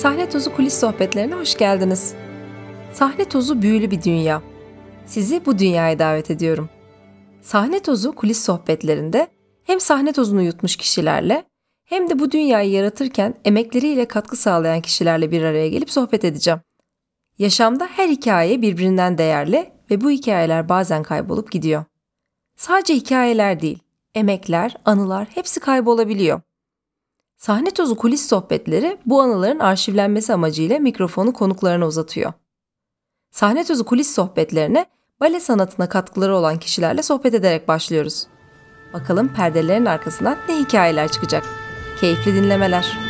Sahne Tozu kulis sohbetlerine hoş geldiniz. Sahne tozu büyülü bir dünya. Sizi bu dünyaya davet ediyorum. Sahne tozu kulis sohbetlerinde hem sahne tozunu yutmuş kişilerle hem de bu dünyayı yaratırken emekleriyle katkı sağlayan kişilerle bir araya gelip sohbet edeceğim. Yaşamda her hikaye birbirinden değerli ve bu hikayeler bazen kaybolup gidiyor. Sadece hikayeler değil, emekler, anılar hepsi kaybolabiliyor. Sahne tozu kulis sohbetleri bu anıların arşivlenmesi amacıyla mikrofonu konuklarına uzatıyor. Sahne tozu kulis sohbetlerine bale sanatına katkıları olan kişilerle sohbet ederek başlıyoruz. Bakalım perdelerin arkasından ne hikayeler çıkacak. Keyifli dinlemeler.